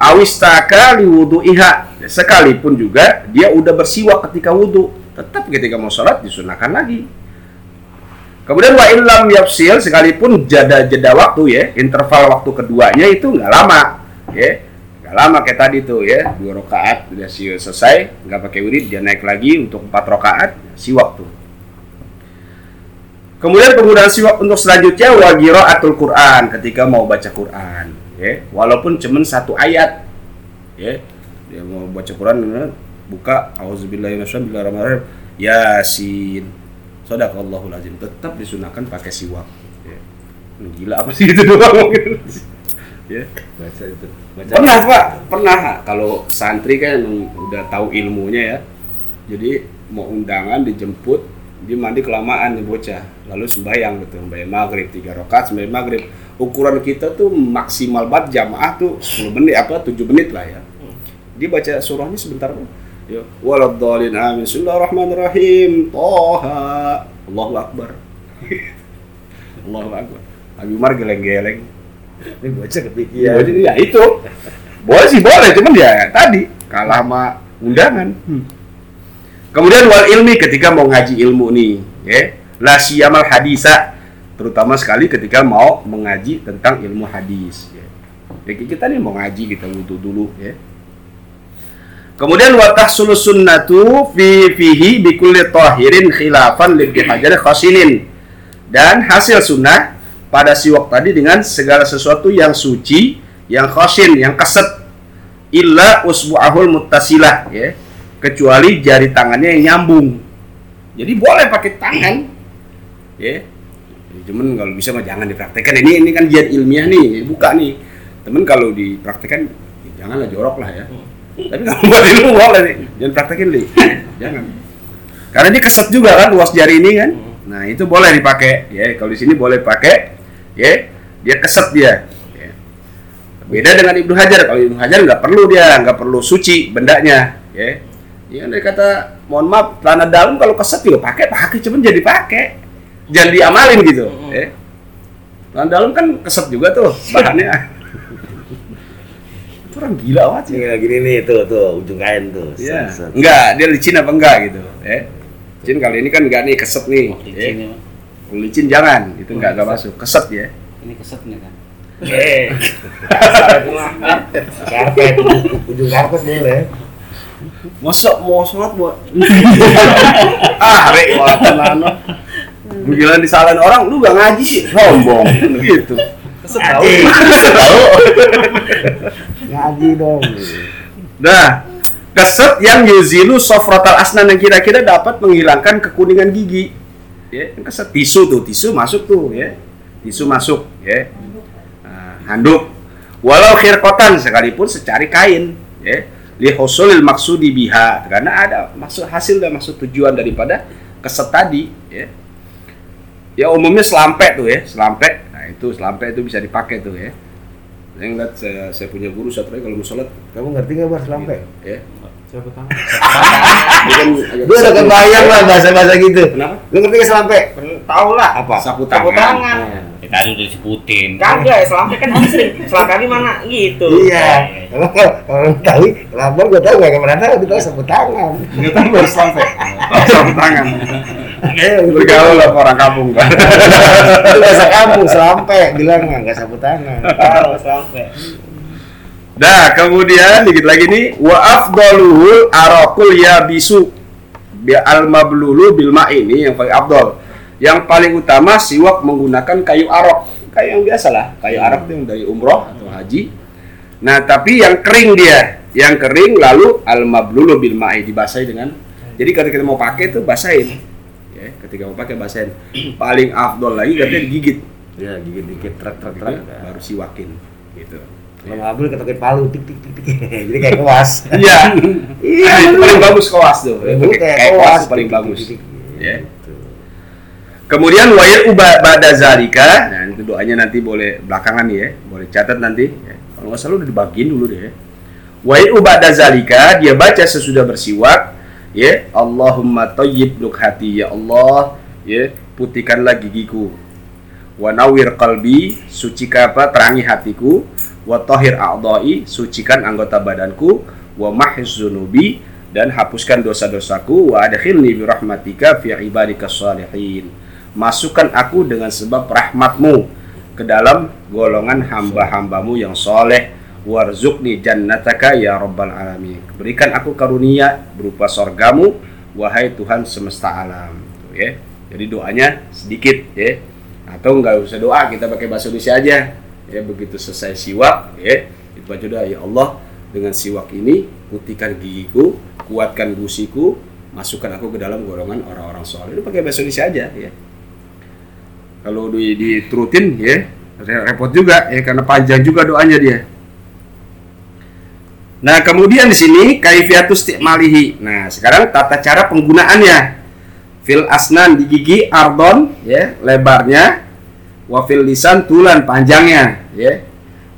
Awistaka liwudu'iha sekalipun juga dia udah bersiwak ketika wudhu, tetap ketika mau sholat disunahkan lagi. Kemudian wa illam yafsil sekalipun jeda-jeda waktu ya, interval waktu keduanya itu nggak lama, ya. Nggak lama kayak tadi tuh ya, dua rakaat udah si- selesai, nggak pakai wirid dia naik lagi untuk empat rakaat si waktu. Kemudian penggunaan siwak untuk selanjutnya wa qiraatul Quran ketika mau baca Quran, ya. Walaupun cuman satu ayat. Ya. Dia mau baca Quran buka auzubillahi minasyaitonir Yasin. Sadaqallahul azim. Tetap disunahkan pakai siwak. Ya. Gila apa sih itu doang? ya. Baca itu. Baca. Pernah pak, pernah kalau santri kan udah tahu ilmunya ya. Jadi mau undangan dijemput, dia mandi kelamaan nih bocah, lalu sembahyang gitu, sembahyang maghrib tiga rakaat sembahyang maghrib. Ukuran kita tuh maksimal banget jamaah tuh 10 menit apa 7 menit lah ya. Dia baca surahnya sebentar. Ya, waladhdallin amin. Bismillahirrahmanirrahim. Toha. Allahu akbar. Allahu akbar. Abi Umar geleng-geleng. Ini baca Ya, kepikiran. jadi ya itu. Boleh sih boleh, cuman ya tadi kalah sama undangan. Kemudian wal ilmi ketika mau ngaji ilmu nih, ya. La siyamal hadisa terutama sekali ketika mau mengaji tentang ilmu hadis ya. Ya, kita nih mau ngaji kita wudhu dulu ya. Kemudian wa tahsulu sunnatu fi fihi bi kulli tahirin khilafan li hajar khasinin. Dan hasil sunnah pada siwak tadi dengan segala sesuatu yang suci, yang khosin, yang keset illa usbu'ahul muttasilah ya. Kecuali jari tangannya yang nyambung. Jadi boleh pakai tangan. Ya. Cuman kalau bisa mah jangan dipraktekkan. Ini ini kan jiat ilmiah nih, buka nih. Temen kalau dipraktekkan ya janganlah jorok lah ya. Tapi kalau buat ilmu boleh nih. Jangan praktekin deh. jangan. Karena ini keset juga kan luas jari ini kan. Nah, itu boleh dipakai ya. Kalau di sini boleh pakai ya. Dia keset dia. Ya. Beda dengan Ibnu Hajar. Kalau Ibnu Hajar nggak perlu dia, nggak perlu suci bendanya, ya. Ya dari kata mohon maaf celana dalam kalau keset juga pakai pakai cuman jadi pakai jangan diamalin gitu ya celana dalam kan keset juga tuh bahannya itu orang gila banget sih Ini kayak gini nih tuh tuh ujung kain tuh. Iya. Enggak, dia licin apa enggak gitu, ya. Licin kali ini kan enggak nih keset nih. Oh, licin ya, licin jangan, itu enggak enggak masuk. Keset ya. Ini keset nih kan. Karpet ujung karpet boleh. Masa mau sholat buat ah, rek tenan. Lu gila disalahin orang, lu gak ngaji sih, sombong gitu. Keset tahu. Ngaji dong. Nah, keset yang yuzilu sofrotal asnan yang kira-kira dapat menghilangkan kekuningan gigi. Ya, keset tisu tuh, tisu masuk tuh ya. Tisu masuk ya. Nah, handuk. Walau khirkotan sekalipun secari kain ya. Li husulil maksudi biha karena ada maksud hasil dan maksud tujuan daripada keset tadi ya. Ya umumnya selampe tuh ya, selampe. Nah, itu selampe itu bisa dipakai tuh ya. Saya ngeliat saya, saya punya guru satu lagi kalau mau sholat Kamu ngerti nggak bar lampe? ya Siapa tahu? dia kan Gue udah kebayang lah bahasa-bahasa gitu. kenapa Lu ngerti nggak selampe? Tahu lah. Apa? sapu Sapu tangan, tangan. Nah. Ya, tadi udah disebutin. Kagak ya, selama kan sering. Selama di mana gitu. Iya. Kalau tahu, lapor gue tahu nggak pernah tahu, tahu sapu tangan. nggak tahu baru sampai Oh, sapu tangan Eh, bergaul lah orang kampung kan Itu bahasa kampung selampe bilang nggak sapu tangan. Tahu sampai. Nah, kemudian dikit lagi nih wa afdaluhul arakul yabisu bi al mablulu bil ma ini yang paling afdal. Yang paling utama siwak menggunakan kayu arok. Kayu yang biasa lah, kayu arok itu yang dari umroh atau haji. Nah, tapi yang kering dia, yang kering lalu al mablulu bil ma'i dibasahi dengan jadi kalau kita mau pakai tuh basahin. Ya, ketika mau pakai basahin. Paling afdal lagi katanya digigit. Ya gigit dikit trek trek trek. baru siwakin gitu. Kalau ngambil ketokin palu tik tik tik tik. Jadi kayak kewas. Iya. Iya, itu paling bagus koas tuh. Pakai- kayak Kayak koas kewas paling bagus. Ya. Kemudian wayar uba bada zalika. Nah, itu doanya nanti boleh belakangan ya. Boleh catat nanti. ya. Kalau nggak salah udah dibagiin dulu deh. ya. Wayar uba zalika dia baca sesudah bersiwak. Ya, Allahumma tayyib hati ya Allah. Ya, putihkanlah gigiku. Wa nawir qalbi, sucikan apa? Terangi hatiku. Wa tahir a'dha'i, sucikan anggota badanku. Wa mahiz zunubi, dan hapuskan dosa-dosaku. Wa adkhilni bi rahmatika fi ibadika salihin. Masukkan aku dengan sebab rahmatmu ke dalam golongan hamba-hambamu yang soleh. Warzuqni jannataka ya rabbal alamin. Berikan aku karunia berupa sorgamu, wahai Tuhan semesta alam. Tuh, ya. Jadi doanya sedikit ya. Atau nggak usah doa, kita pakai bahasa Indonesia aja. Ya begitu selesai siwak ya, itu baca doa ya Allah dengan siwak ini putihkan gigiku, kuatkan gusiku, masukkan aku ke dalam golongan orang-orang soleh. Itu pakai bahasa Indonesia aja ya. Kalau di, diturutin ya repot juga ya karena panjang juga doanya dia. Nah, kemudian di sini kaifiatus istimalihi. Nah, sekarang tata cara penggunaannya. Fil asnan di gigi ardon ya, lebarnya. Wa fil lisan tulan panjangnya ya.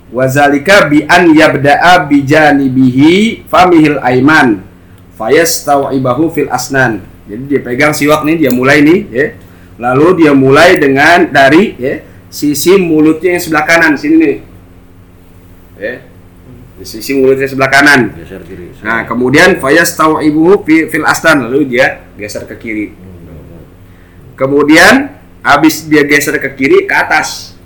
Wazalika bi an yabda'a bi janibihi famihil aiman fayastawibahu fil asnan. Jadi dia pegang siwak nih, dia mulai nih ya. Lalu dia mulai dengan dari ya sisi mulutnya yang sebelah kanan sini nih. Ya. Di sisi mulutnya sebelah kanan. Geser kiri. Nah, kemudian fayas ibu fil astan lalu dia geser ke kiri. Kemudian habis dia geser ke kiri ke atas.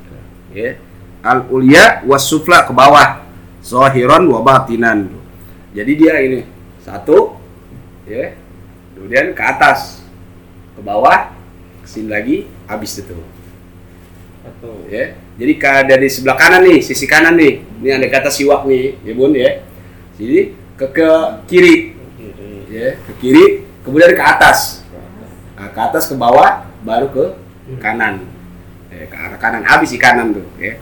Ya. Al ulya was sufla ke bawah. Zahiran wa batinan. Jadi dia ini satu ya. Kemudian ke atas. Ke bawah, ke sini lagi habis itu. Satu. Ya. Jadi ka- dari sebelah kanan nih, sisi kanan nih. Ini ada kata siwak nih, ya Bun ya. Jadi ke ke kiri Kiri. ya ke kiri kemudian ke atas nah, ke atas ke bawah baru ke kanan. Ya, ke arah kanan. Habis di kanan tuh ya.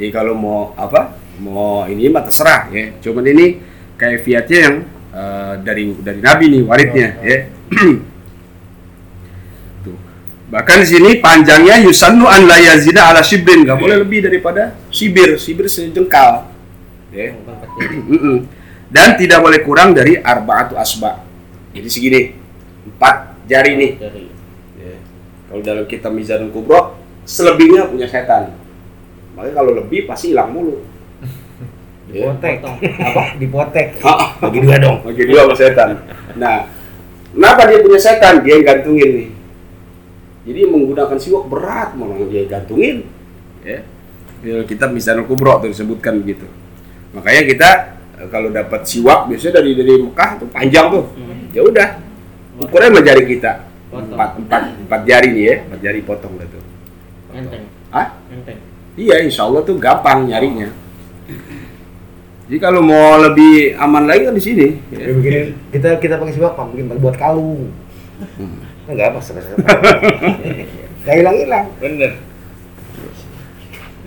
Jadi kalau mau apa mau ini mah terserah ya. Cuman ini kaifiatnya yang eh, dari dari nabi nih waridnya ya. tuh. Bahkan di sini panjangnya yusannu an la yazida ala shibrin nggak boleh lebih daripada sibir sibir sejengkal ya. Mm-mm. Dan tidak boleh kurang dari arbaatu asba. Jadi segini, empat jari nih. Kalau dalam kitab Mizanul Kubro, selebihnya punya setan. Makanya kalau lebih pasti hilang mulu. Dipotek. potong. Apa? Dipotek. Ah, Bagi dua dong. Bagi dua sama setan. Nah, kenapa dia punya setan? Dia yang gantungin nih. Jadi menggunakan siwak berat malah dia gantungin. Ya. Di kitab Mizanul Kubro tuh disebutkan begitu. Makanya kita eh, kalau dapat siwak biasanya dari dari Mekah tuh panjang tuh. Ya udah. Ukurannya jari kita. Potong. Empat, empat, empat jari nih ya, empat jari potong dah tuh. Enteng. Hah? Enteng. Iya, insya Allah tuh gampang nyarinya. Jadi kalau mau lebih aman lagi kan di sini. Ya, Ya. bikin kita kita pakai siwak Pak, bikin buat kalung. Enggak apa stress. Enggak hilang-hilang. Bener.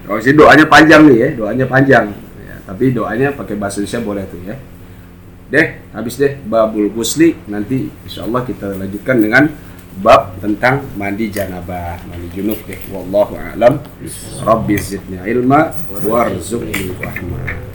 Kalau sih doanya panjang nih ya, doanya panjang. Ya, tapi doanya pakai bahasa Indonesia boleh tuh ya. Deh, habis deh babul gusli nanti insya Allah kita lanjutkan dengan bab tentang mandi janabah, mandi junub deh. Wallahu a'lam. Rabbi zidni ilma warzuqni rahmah.